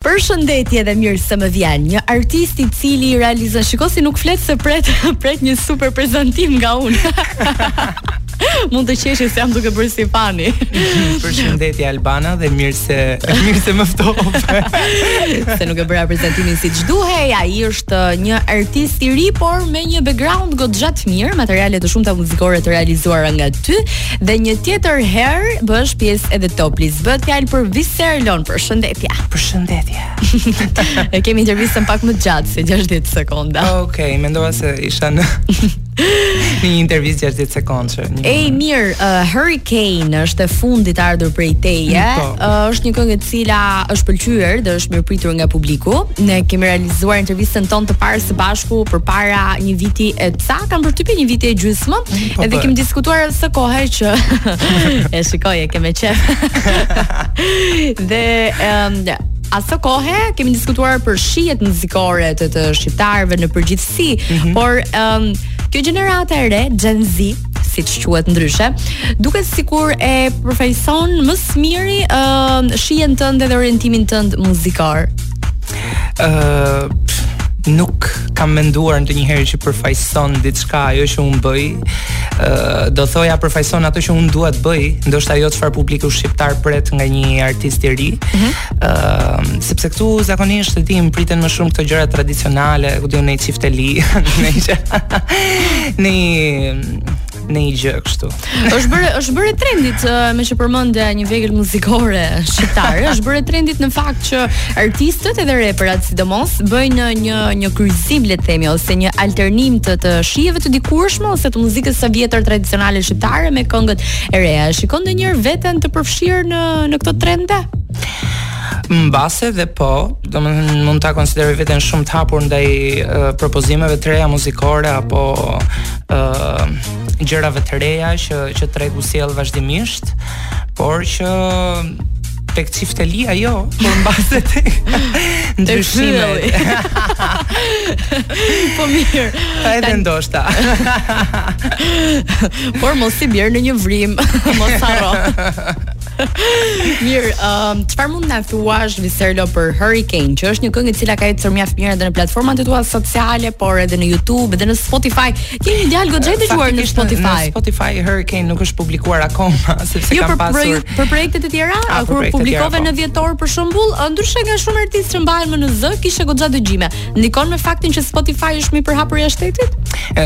Përshëndetje dhe mirë se vjen. Një artist i cili realizon, shiko si nuk flet se pret pret një super prezantim nga unë. Mund të qeshësh se jam duke bërë si fani. Përshëndetje Albana dhe mirë se mirë se më ftove. se nuk e bëra prezantimin siç duhej, ai është një artist i ri, por me një background goxha të mirë, materiale të shumta muzikore të realizuara nga ty dhe një tjetër herë bëhesh pjesë edhe Top List. Bëhet fjalë për Viserlon, përshëndetje. Përshëndetje. e kemi intervistën pak më të gjatë se 60 sekonda. Okej, okay, mendova se isha në Në një intervistë 60 sekondëshe. Ej, mirë, uh, Hurricane është e fundit e ardhur prej teje. Po. Uh, është një këngë e cila është pëlqyer dhe është mirëpritur nga publiku. Ne kemi realizuar intervistën tonë të parë së bashku përpara një viti e ca, kam përshtypjen një viti e gjysmë, po, edhe po. kemi diskutuar edhe së kohë që e shikoj, e ke me qejf. dhe um, asokohe kemi diskutuar për shijet muzikore të, të shqiptarëve në përgjithësi si, mm -hmm. por um, kjo gjenerata e re, Gen Z, siç quhet ndryshe, duket sikur e përfaqëson më së miri uh, shijen tënde dhe orientimin tënd muzikor. Uh, nuk kam menduar ndonjëherë që përfaqëson diçka ajo që unë bëj. Ë do thoja përfaqëson ato që unë dua të bëj, ndoshta jo çfarë publiku shqiptar pret nga një artist i ri. Mm -hmm. ë uh, sepse këtu zakonisht e dim priten më shumë këto gjëra tradicionale, ku di unë një çifteli, një gjë. Një një një gjë kështu. Është bërë është bërë trendy meqë përmende një vegël muzikore shqiptare, është bërë trendy në fakt që artistët edhe reperat sidomos bëjnë një një kryqëzim le të themi ose një alternim të të shijeve të dikurshme ose të muzikës së vjetër tradicionale shqiptare me këngët e reja. Shikon ndonjëherë veten të përfshirë në në këto trende? Mbase dhe po, domethënë mund ta konsideroj veten shumë të hapur ndaj uh, propozimeve të reja muzikore apo ë uh, gjërave të reja që që tregu sjell vazhdimisht, por që tek çiftelia jo, por mbase tek ndryshimet. po mirë. Po edhe ndoshta. por mos i bjer në një vrimë, mos harro. Mirë, um, çfarë mund të na thuash Viserlo për Hurricane, që është një këngë e cila ka ecur mjaft mirë edhe në platformat e tua sociale, por edhe në YouTube dhe në Spotify. Je një djalë goxha i dëgjuar në Spotify. Në Spotify Hurricane nuk është publikuar akoma, sepse jo, kam pasur. Jo, për projektet e tjera, A, kur publikove tjera, po. në dhjetor për shembull, ndryshe nga shumë artistë që mbahen më në zë, kishe goxha dëgjime. Ndikon me faktin që Spotify është më i përhapur jashtë shtetit?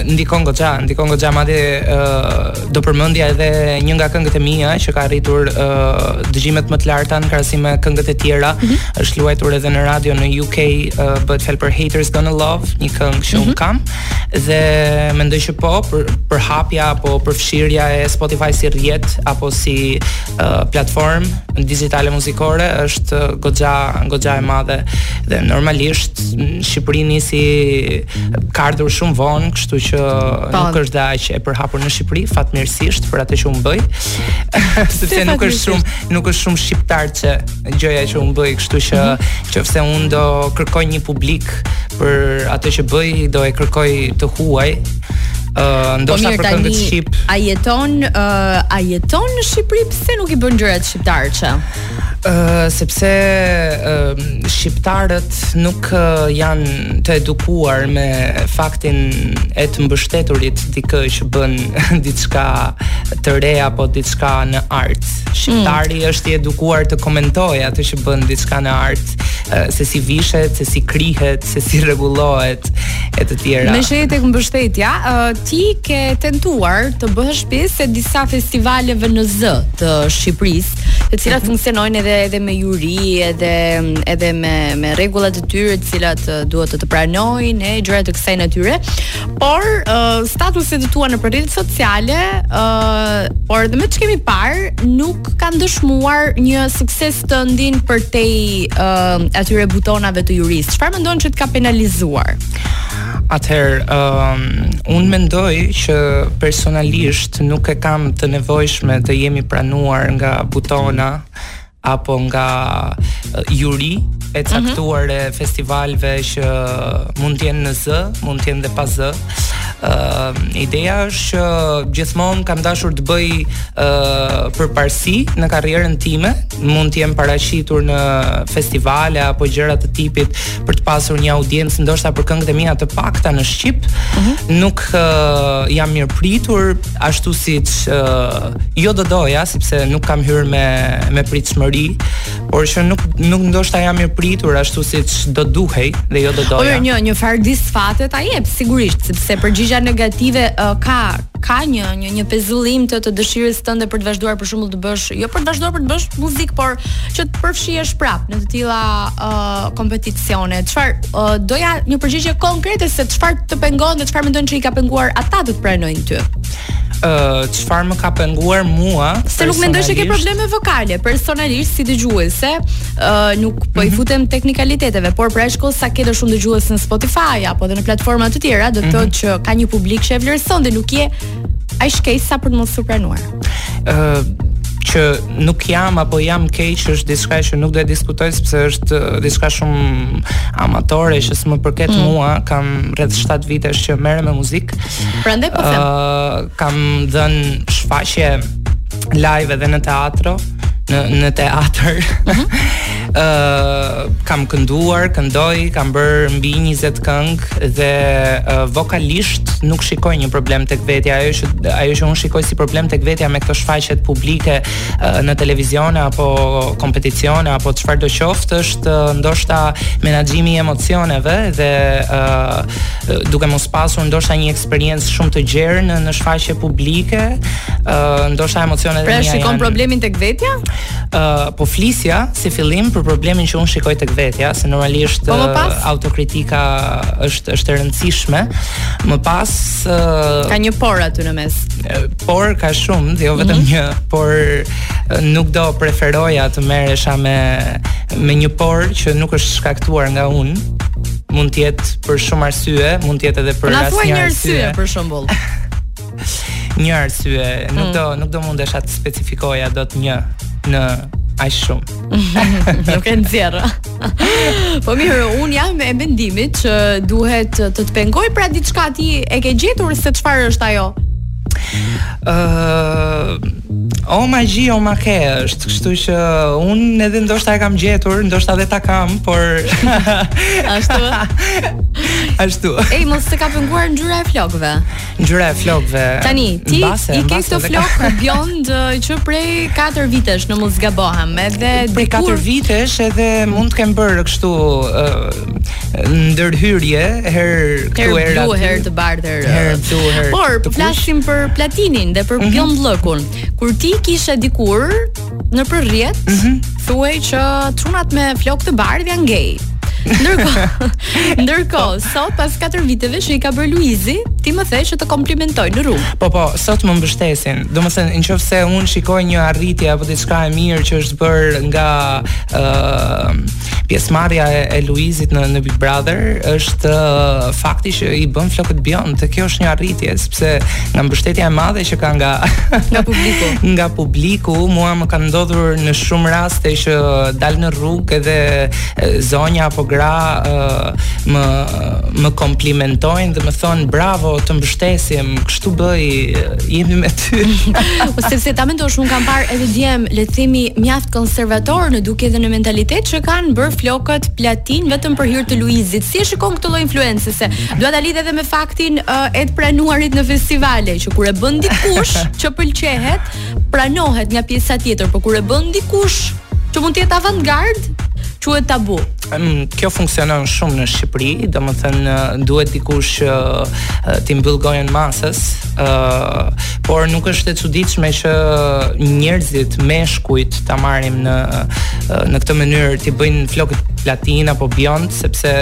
Ndikon goxha, ndikon goxha madje uh, do përmendja edhe një nga këngët e mia që ka arritur uh, dëgjimet më të larta në krahasim me këngët e tjera. Mm -hmm. Është luajtur edhe në radio në UK, uh, bëhet fjalë për Haters Gonna Love, një këngë që mm -hmm. kam dhe mendoj që po për përhapja apo përfshirja e Spotify si rrjet apo si platformë digjitale muzikore është goxha goxha e madhe dhe normalisht Shqipëri nisi ka ardhur shumë vonë, kështu që pa. Po. nuk është dhe aq e përhapur në Shqipëri fatmirësisht për atë që unë bëj. Sepse nuk është shumë nuk është shumë shqiptarçe gjëja që unë bëj, kështu që qofse mhm. unë do kërkoj një publik për atë që bëj, do e kërkoj të huaj. Ë, uh, ndoshta po për këngët shqip. A jeton, uh, a jeton në Shqipëri pse nuk i bën gjërat shqiptarçe? Ë, uh, sepse uh, shqiptarët nuk uh, janë të edukuar me faktin e të mbështeturit dikë që bën diçka të re apo diçka në art. Shqiptari mm. është i edukuar të komentojë atë që bën diçka në art, se si vishet, se si krihet, se si rregullohet e të tjera. Meqë je tek mbështetja, ti ke tentuar të bëhesh pjesë e disa festivaleve në zë të Shqipërisë, të cilat mhm. funksionojnë edhe edhe me juri, edhe edhe me me rregullat e tyre, të cilat duhet të të pranojnë e gjëra të kësaj natyre. Por uh, statuset e tua në rrjetet sociale, uh, por edhe me ç'kemi parë, nuk kanë dëshmuar një sukses tëndin përtej uh, atyre butonave të jurisë. Çfarë mendon që të ka penalizuar? Atëherë, um, unë mendoj që personalisht nuk e kam të nevojshme të jem i pranuar nga butona apo nga juri e mhm. caktuar e festivaleve që mund të jenë në zë, mund të jenë dhe pa zë. Ë uh, ideja është që gjithmonë kam dashur të bëj ë uh, përparësi në karrierën time, mund të jem paraqitur në festivale apo gjëra të tipit për të pasur një audiencë ndoshta për këngët e mia të pakta në shqip. Mm -hmm. Nuk uh, jam mirëpritur ashtu siç uh, jo do doja sepse nuk kam hyrë me me pritshmëri, por që nuk nuk ndoshta jam mirëpritur ashtu siç do duhej dhe jo do doja. Po jo, një një farë disfate ta jep sigurisht sepse përgjigja negative uh, ka ka një një një pezullim të të dëshirës tënde për të vazhduar për shembull bësh, jo për të vazhduar për të bësh muzikë, por që të përfshihesh prap në të tilla uh, kompeticione. Çfarë uh, doja një përgjigje konkrete se çfarë të pengon dhe çfarë mendon që i ka penguar ata të të pranojnë ty. Ë, uh, çfarë më ka penguar mua? Se nuk mendoj se ke probleme vokale, personalisht si dëgjuese, ë uh, nuk po i mhm. futem mm -hmm. teknikaliteteve, por për aq sa ke shumë dëgjues në Spotify apo edhe në platforma të tjera, do të mm -hmm. thotë që ka një publik që e vlerëson dhe nuk je ai shkak sa për të mos u pranuar. ë uh, që nuk jam apo jam keq është diçka që nuk do e diskutoj sepse është uh, diçka shumë amatore që s'më përket mm. mua, kam rreth 7 vite që merrem me muzikë. Prandaj po them. Ë uh, kam dhënë shfaqje live edhe në teatro, në në teatr. Mm -hmm. Ë uh, kam kënduar, këndoj, kam bër mbi 20 këngë dhe uh, vokalisht nuk shikoj një problem tek vetja, ajo që ajo që un shikoj si problem tek vetja me këto shfaqje publike uh, në televizion apo kompeticione apo çfarëdo qoftë është uh, ndoshta menaxhimi i emocioneve dhe uh, duke mos pasur ndoshta një eksperiencë shumë të gjerë në në shfaqje publike, uh, ndoshta emocionet pra, e mia. Pra shikon problemin tek vetja? uh, po flisja si fillim për problemin që unë shikoj tek vetja, se normalisht po, uh, autokritika është është e rëndësishme. Më pas uh, ka një por aty në mes. Por ka shumë, jo vetëm mm -hmm. një, por nuk do preferoja të merresha me me një por që nuk është shkaktuar nga unë mund të jetë për shumë arsye, mund të jetë edhe për asnjë arsye. Na thuaj një arsye për shembull. një arsye, nuk mm. do nuk do mundesha të specifikoja dot një në aq shumë. Nuk e nxjerr. po mirë, un jam e mendimit që duhet të të pengojë pra diçka ti e ke gjetur se çfarë është ajo. Ëh, uh, o magji o ma ke është, kështu që un edhe ndoshta e kam gjetur, ndoshta edhe ta kam, por ashtu. ashtu. Ej, mos të ka penguar ngjyra e flokëve. Ngjyra e flokëve. Tani ti mbase, i ke këto flok bjond që prej 4 vitesh në mos gabohem, edhe prej 4 vitesh edhe mund të kem bërë kështu ndërhyrje herë këtu herë aty. Herë të bardhë herë. Herë blu herë. Por flasim për platinin dhe për mm -hmm. bjond llukun. Kur ti kishe dikur nëpër rrjet, mm -hmm. thuhej që çunat me flokë të bardhë janë gay. Ndërkohë, ndërkohë, sot pas 4 viteve që i ka bër Luizi, ti më the që të komplimentojnë në rrugë. Po po, sot më mbështesin. Domethënë, në qoftë se un shikoj një arritje apo diçka e mirë që është bër nga ë uh, pjesëmarrja e, e Luizit në në Big Brother është uh, fakti që i bën flokët bjond, dhe kjo është një arritje sepse nga mbështetja e madhe që ka nga nga publiku, nga publiku, mua më ka ndodhur në shumë raste që dal në rrugë edhe zonja apo gra uh, më më komplimentojnë dhe më thon bravo, të mbështesim, kështu bëj, jemi me ty. Po sepse ta mendosh, un kam parë edhe djem, le të themi, mjaft konservator në dukje dhe në mentalitet që kanë bërë flokët platin vetëm për hir të Luizit. Si e shikon këtë lloj influence se dua ta lidh edhe me faktin uh, e të pranuarit në festivale, që kur e bën dikush që pëlqehet, pranohet nga pjesa tjetër, por kur e bën dikush që mund të jetë avantgard, quhet tabu. Um, kjo funksionon shumë në Shqipëri, domethënë duhet dikush uh, t'i mbyllë gojën masës, uh, por nuk është e çuditshme që njerëzit meshkujt ta marrim në në këtë mënyrë t'i bëjnë flokët platin apo bjond sepse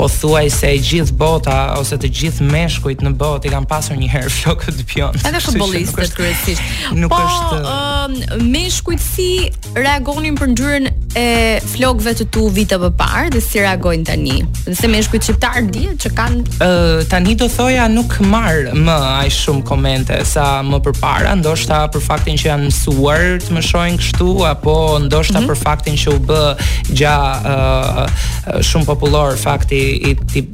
pothuajse e gjithë bota ose të gjithë meshkujt në botë i kanë pasur një herë flokët bjond. Edhe futbollistët kryesisht. Nuk po, është meshkujt si reagonin për ngjyrën e flokëve të tu vite më parë dhe si reagojnë tani. Dhe se meshkujt shqiptar dihet që kanë ë uh, tani do thoja nuk marr më aq shumë komente sa më përpara, ndoshta për faktin që janë mësuar të më shohin kështu apo ndoshta mm -hmm. për faktin që u bë gja uh, shumë popullor fakti i ti,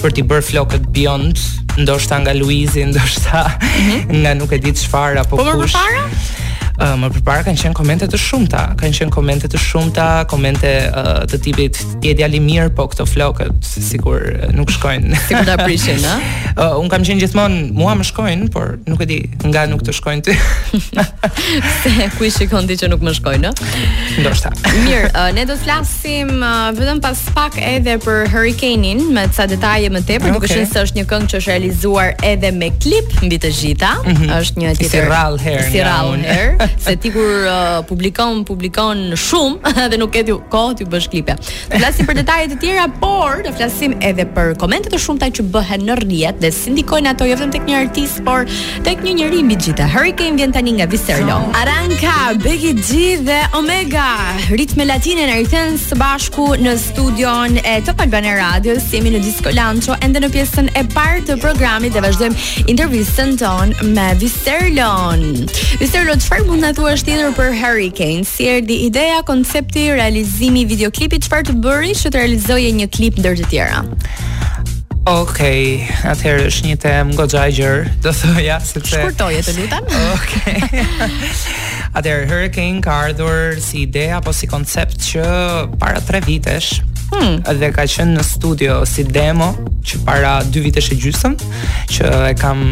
për t'i bërë flokët bjond, ndoshta nga Luizi, ndoshta mm -hmm. nga nuk e di çfarë apo po kush. Po më përpara? Uh, më përpara kanë qenë komente të shumta, kanë qenë komente të shumta, komente uh, të tipit je djalë i mirë, po këto flokët sikur nuk shkojnë. Sikur ta prishin, ë? Uh, un kam qenë gjithmonë mua më shkojnë, por nuk e di nga nuk të shkojnë ty. Se ku i shikon ti që nuk më shkojnë, ë? Ndoshta. Mirë, uh, ne do të flas flasim uh, vetëm pas pak edhe për Hurricane-in me ca detaje më tepër, duke qenë se është një këngë që është realizuar edhe me klip mbi të gjitha. Mm -hmm. Është një tjetër si rrallë herë. Si rrallë herë, se ti kur uh, publikon, publikon shumë dhe nuk ke kohë të bësh klipe. Do flasim për detaje të tjera, por do flasim edhe për komentet e shumta që bëhen në rrjet dhe si ndikojnë ato jo vetëm tek një artist, por Tek një njeri mbi të gjitha, Hurricane vjen tani nga Viserlo. Arranca, Becky G dhe Omega, ritme latine na rikthen së bashku në studion e Top Albania Radios, jemi në Disco Lancio, ende në pjesën e parë të programit dhe vazhdojmë intervjistën tonë me Viserlon. Viserlo, çfarë mund na thuash tjetër për Hurricane? Si erdhi ideja, koncepti, realizimi i videoklipit, çfarë të bëri që të realizoje një klip ndër të tjera? Okej, atëherë është një temë goxha e gjerë, do thoja se të, se shkurtoje të lutem. Okej. Atëherë Hurricane ka ardhur si ide apo si koncept që para 3 vitesh. Hmm. Dhe ka qenë në studio si demo që para 2 vitesh e gjysëm që e kam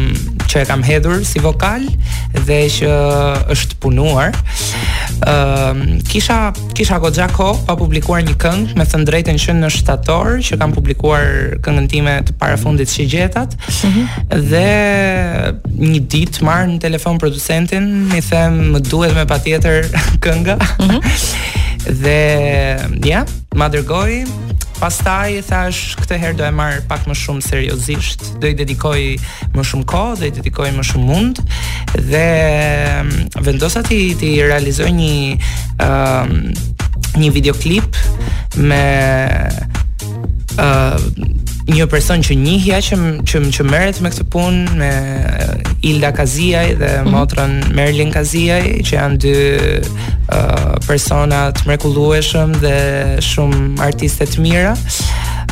që e kam hedhur si vokal dhe që është punuar. Ëm ehm, kisha Kisha goxha kohë pa publikuar një këngë, me thënë të drejtën që në shtator që kam publikuar këngën time të parafundit Shigjetat. Mm -hmm. Dhe një ditë marr në telefon producentin, i them më duhet me patjetër kënga. Mm -hmm. dhe ja, ma dërgoi. Pastaj thashë këtë herë do e marr pak më shumë seriozisht. do i dedikoj më shumë kohë, do i dedikoj më shumë mund dhe mm, vendosa t'i, të realizoj një ëm, një videoklip me uh, një person që njihja që që që merret me këtë punë me Ilda Kaziaj dhe mm -hmm. motrën Merlin Kaziaj që janë dy uh, persona të mrekullueshëm dhe shumë artiste të mira.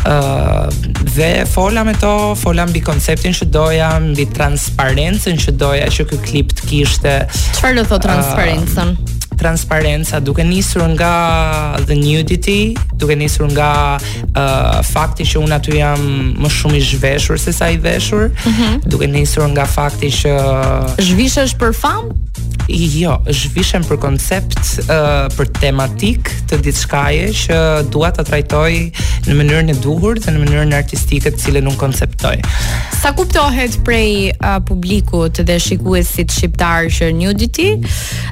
Uh, dhe fola me to, fola mbi konceptin që doja, mbi transparencën që doja që ky klip të kishte. Çfarë do të thotë transparencën? Uh, transparenca duke nisur nga the nudity, duke nisur nga uh, fakti që unë aty jam më shumë i zhveshur se sa i veshur, mm -hmm. duke nisur nga fakti që zhvishesh për famë Jo, zhvishem për koncept, uh, për tematikë të diçkaje që dua ta trajtoj në mënyrën e duhur dhe në mënyrën artistike të cilën unë konceptoj. Sa kuptohet prej uh, publikut dhe shikuesit shqiptar që nudity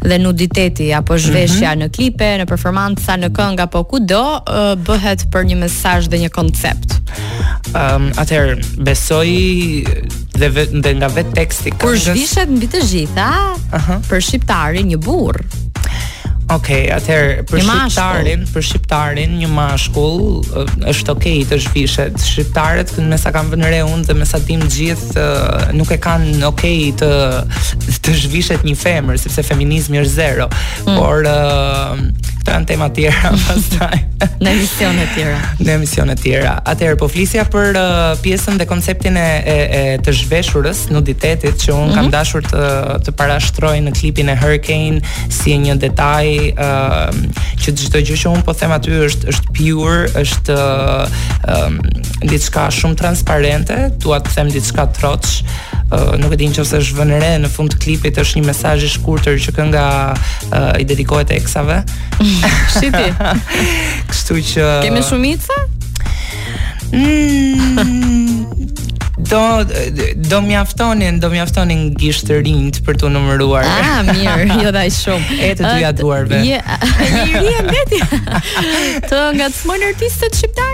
dhe nuditeti apo zhveshja mm -hmm. në klipe, në performanca, në këngë apo kudo uh, bëhet për një mesazh dhe një koncept. Um, atëherë besoj dhe vetë, dhe nga vetë teksti i këngës. Kur zhvishet mbi të gjitha, uh -huh. për shqiptarin një burrë. Okej, atëherë për shqiptarin, për shqiptarin një mashkull është okay të zhvishet. Shqiptarët me sa kam vënë re unë dhe me sa dimë të gjithë nuk e kanë okay të të zhvishet një femër sepse feminizmi është zero. Mm. Por uh, këto janë tema tjera pastaj. në emisione të tjera. Në emisione të tjera. Atëherë po flisja për uh, pjesën dhe konceptin e, e, e të zhveshurës nuditetit që unë mm -hmm. kam dashur të të parashtroj në klipin e Hurricane si një detaj uh, që çdo gjë që unë po them aty është është pure, është uh, um, diçka shumë transparente, dua të them diçka troç, uh, nuk e di nëse është vënë re në fund të klipit është një mesazh i shkurtër që kënga uh, i dedikohet eksave. Shiti. Kështu që Kemi shumica? Mm, do do mjaftonin, do mjaftonin gishtërinjt për t'u numëruar. Ah, mirë, jo daj shumë. E të dyja duarve. Je, je mbeti. Të ngacmojnë artistët shqiptar?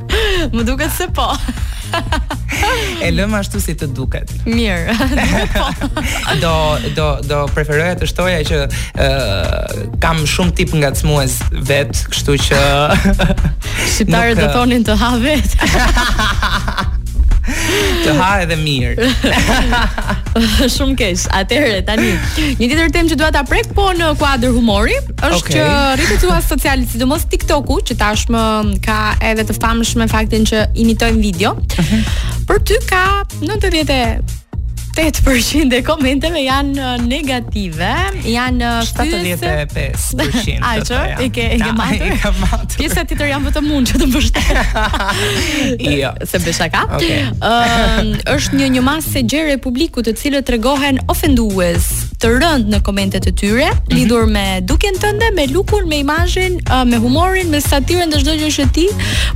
Më duket se po. e lëmë ashtu si të duket. Mirë. Po. do do do preferoja të shtoja që uh, jam shumë tip ngacmues vet, kështu që shqiptarët do thonin të ha vet. të ha edhe mirë. Shumë keq. Atëherë tani, një tjetër temë që dua ta prek po në kuadër humori. është okay. që rrjetet e tua sociale, sidomos TikToku, që tashmë ka edhe të famshme faktin që imitojnë video. Uh mhm. -huh. Për ty ka 90 8% e komenteve janë uh, negative, janë 75%. Uh, Ai ço, i ke i ke matur. Pjesa tjetër janë vetëm unë që të mbështet. Jo, se bëj shaka. Okej. Ëm, është një një masë e gjerë e publikut të cilët tregohen ofendues të rëndë në komentet e tyre mm -hmm. lidhur me dukjen tënde, me lukun, me imazhin, uh, me humorin, me satirën dhe çdo gjë që ti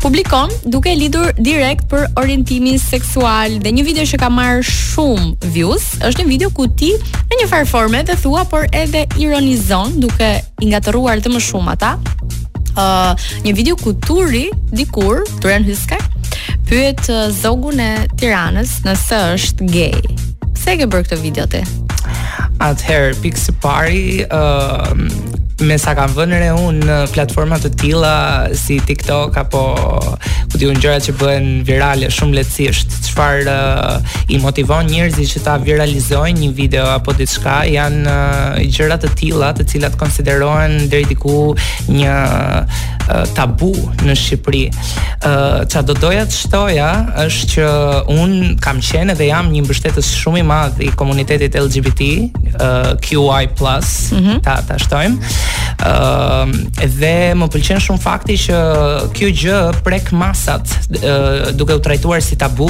publikon, duke e lidhur direkt për orientimin seksual. Dhe një video që ka marrë shumë views, është një video ku ti në një farë forme dhe thua, por edhe ironizon duke i ngatërruar dhe më shumë ata. Ë uh, një video ku Turi dikur, Turjan Hyska, pyet uh, Zogun e Tiranës nëse është gay. Pse e ke bërë këtë video ti? Atëherë, pikë së pari, ë uh, me sa kam vënë re unë në platforma të tilla si TikTok apo ku di unë gjëra që bëhen virale shumë lehtësisht çfarë uh, i motivon njerëzit që ta viralizojnë një video apo diçka Pra janë uh, gjëra të tilla, të cilat konsiderohen deri diku një uh, tabu në Shqipëri. Ë uh, ça do doja të shtoja është që unë kam qenë dhe jam një mbështetës shumë i madh i komunitetit LGBT, uh, QI+, mm -hmm. ta ta shtojmë. Ë uh, dhe më pëlqen shumë fakti që kjo gjë prek masat uh, duke u trajtuar si tabu,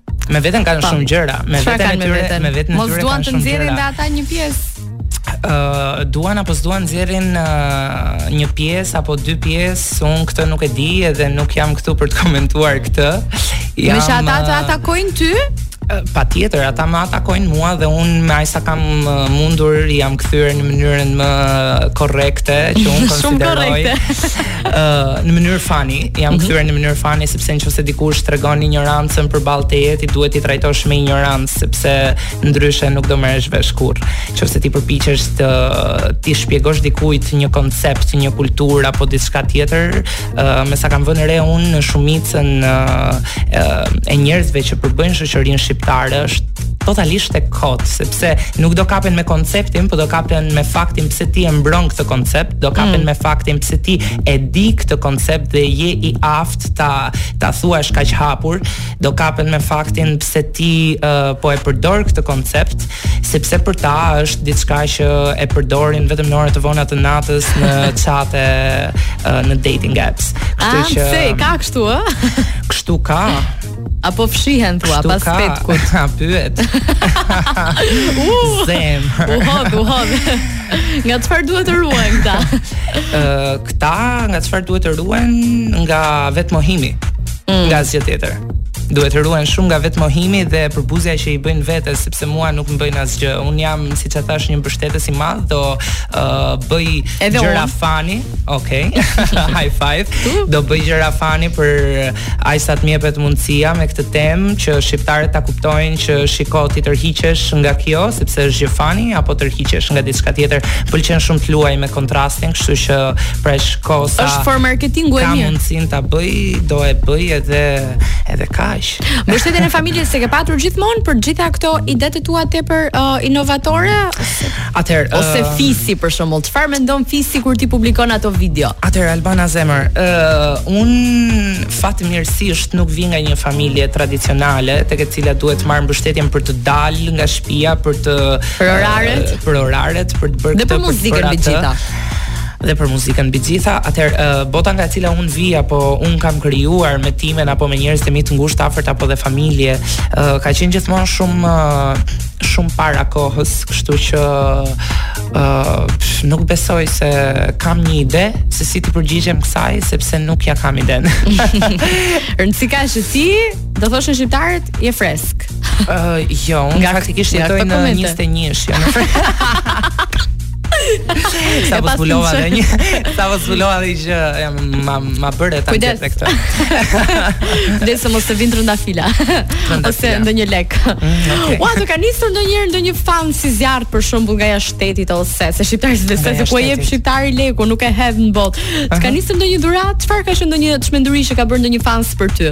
Me veten kanë po. shumë gjëra, me veten me tyre, me veten e tyre. Mos duan të nxjerrin dhe ata një pjesë. Ë uh, duan apo s'duan nxjerrin uh, një pjesë apo dy pjesë, unë këtë nuk e di edhe nuk jam këtu për të komentuar këtë. Jam, Nëse ata të atakojnë ty, patjetër, ata më atakojnë mua dhe unë me aq sa kam mundur, jam kthyer në mënyrën më korrekte, që unë konsideroj. Shumë korrekte. uh, në mënyrë fani, jam mm -hmm. kthyer në mënyrë fani sepse në qoftë se dikush tregon injorancën përballë teje, ti duhet t'i trajtosh me injorancë sepse ndryshe nuk do merresh vesh kurrë. Në qoftë se ti përpiqesh t'i shpjegosh dikujt një koncept, një kulturë apo diçka tjetër, uh, me sa kam vënë re unë në shumicën uh, e njerëzve që përbëjnë shoqërinë shqiptare është totalisht e kotë, sepse nuk do kapen me konceptin, por do kapen me faktin pse ti e mbron këtë koncept, do kapen mm. me faktin pse ti e di këtë koncept dhe je i aftë ta ta thuash kaq hapur, do kapen me faktin pse ti uh, po e përdor këtë koncept, sepse për ta është diçka që e përdorin vetëm në orët e vona të natës në çate uh, në dating apps. Kështu që ah, ka kështu, ë? kështu ka. Apo fshihen thua pas ka, petkut. Ka pyet. Zemër. U hodh, u hodh. Nga çfarë duhet të ruajnë këta? Ë, këta nga çfarë duhet të ruhen? Nga vetmohimi. Mm. Nga asgjë tjetër. Duhet të ruhen shumë nga vetmohimi dhe përbuzja që i bëjnë vetes, sepse mua nuk më bëjnë asgjë. Unë jam, siç e thashë, një mbështetës i madh, do uh, bëj gjëra fani. Okej. Okay. High five. Do bëj gjëra fani për Aq sa të më jepet mundësia me këtë temë që shqiptarët ta kuptojnë që shiko ti tërhiqesh nga kjo sepse është gjë fani apo tërhiqesh nga diçka tjetër. Pëlqen shumë të luaj me kontrastin, kështu që për aq kohë sa Është formë marketingu e mirë. Kam mundësinë ta bëj, do e bëj edhe edhe kaq. Mbështetjen e familjes e ke patur gjithmonë për të gjitha këto idetë e tua tepër uh, inovatore? Atëherë, ose uh, fisi për shembull, çfarë mendon fisi kur ti publikon ato video? Atëherë Albana zemër, ë uh, unë fatmirësisht nuk vij nga një familje tradicionale, tek e cila duhet të marr mbështetjen për të dalë nga shtëpia, për të për oraret, uh, për oraret, për të bërë këtë për muzikën mbi të gjitha dhe për muzikën mbi të gjitha, atëherë uh, bota nga e cila unë vij apo unë kam krijuar me timen apo me njerëz të mi të ngushtë, të afërt apo dhe familje, uh, ka qenë gjithmonë shumë uh, shumë para kohës, kështu që ë uh, nuk besoj se kam një ide se si t'i përgjigjem kësaj sepse nuk ia kam idenë. Rëndësi ka që ti do thoshin shqiptarët je fresk. Ë uh, jo, unë faktikisht jetoj në 21-sh, jo në Fresk. Sa po zbulova dhe një Sa po zbulova dhe një ja, ma, ma bërë e ta në të këtë Kujdes se mos të vijnë trëndafila Ose ndonjë lek mm, Ua, të ka nisur ndonjëherë ndonjë fans i zjarrtë për shembull nga jashtë shtetit ose Se shqiptarët s'i dihet se ku e jep shqiptari lekun nuk e hedh në botë Të ka nisur ndonjë dhuratë, çfarë ka qenë ndonjë çmenduri që ka bërë ndonjë fans për ty?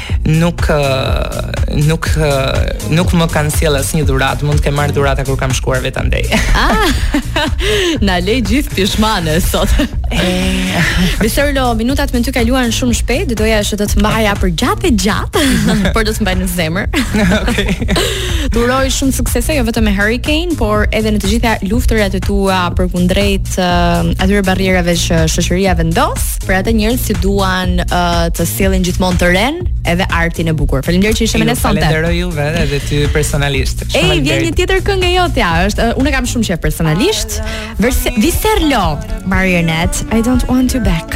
nuk nuk nuk më kanë sjellë asnjë dhuratë, mund të kem marrë dhurata kur kam shkuar vetë andej. Ah, na le gjithë pishmanë sot. Viser Lo, minutat me ty kaluan shumë shpejt, doja që të të mbaja për gjatë e gjatë, por do të mbaj në zemër. Okej. T'uroj shumë suksese jo vetëm me Hurricane, por edhe në të gjitha luftërat e tua përkundrejt uh, atyre barrierave që shoqëria vendos. për ata njerëz që duan uh, të sjellin gjithmonë të renë edhe artin e bukur. Faleminderit që ishe me ne sonte. Faleminderoj juve edhe ty personalisht. Ej, vjen një tjetër këngë jotja, është uh, unë e kam shumë qejf personalisht. Viser Lo, Marionette, I don't want you back.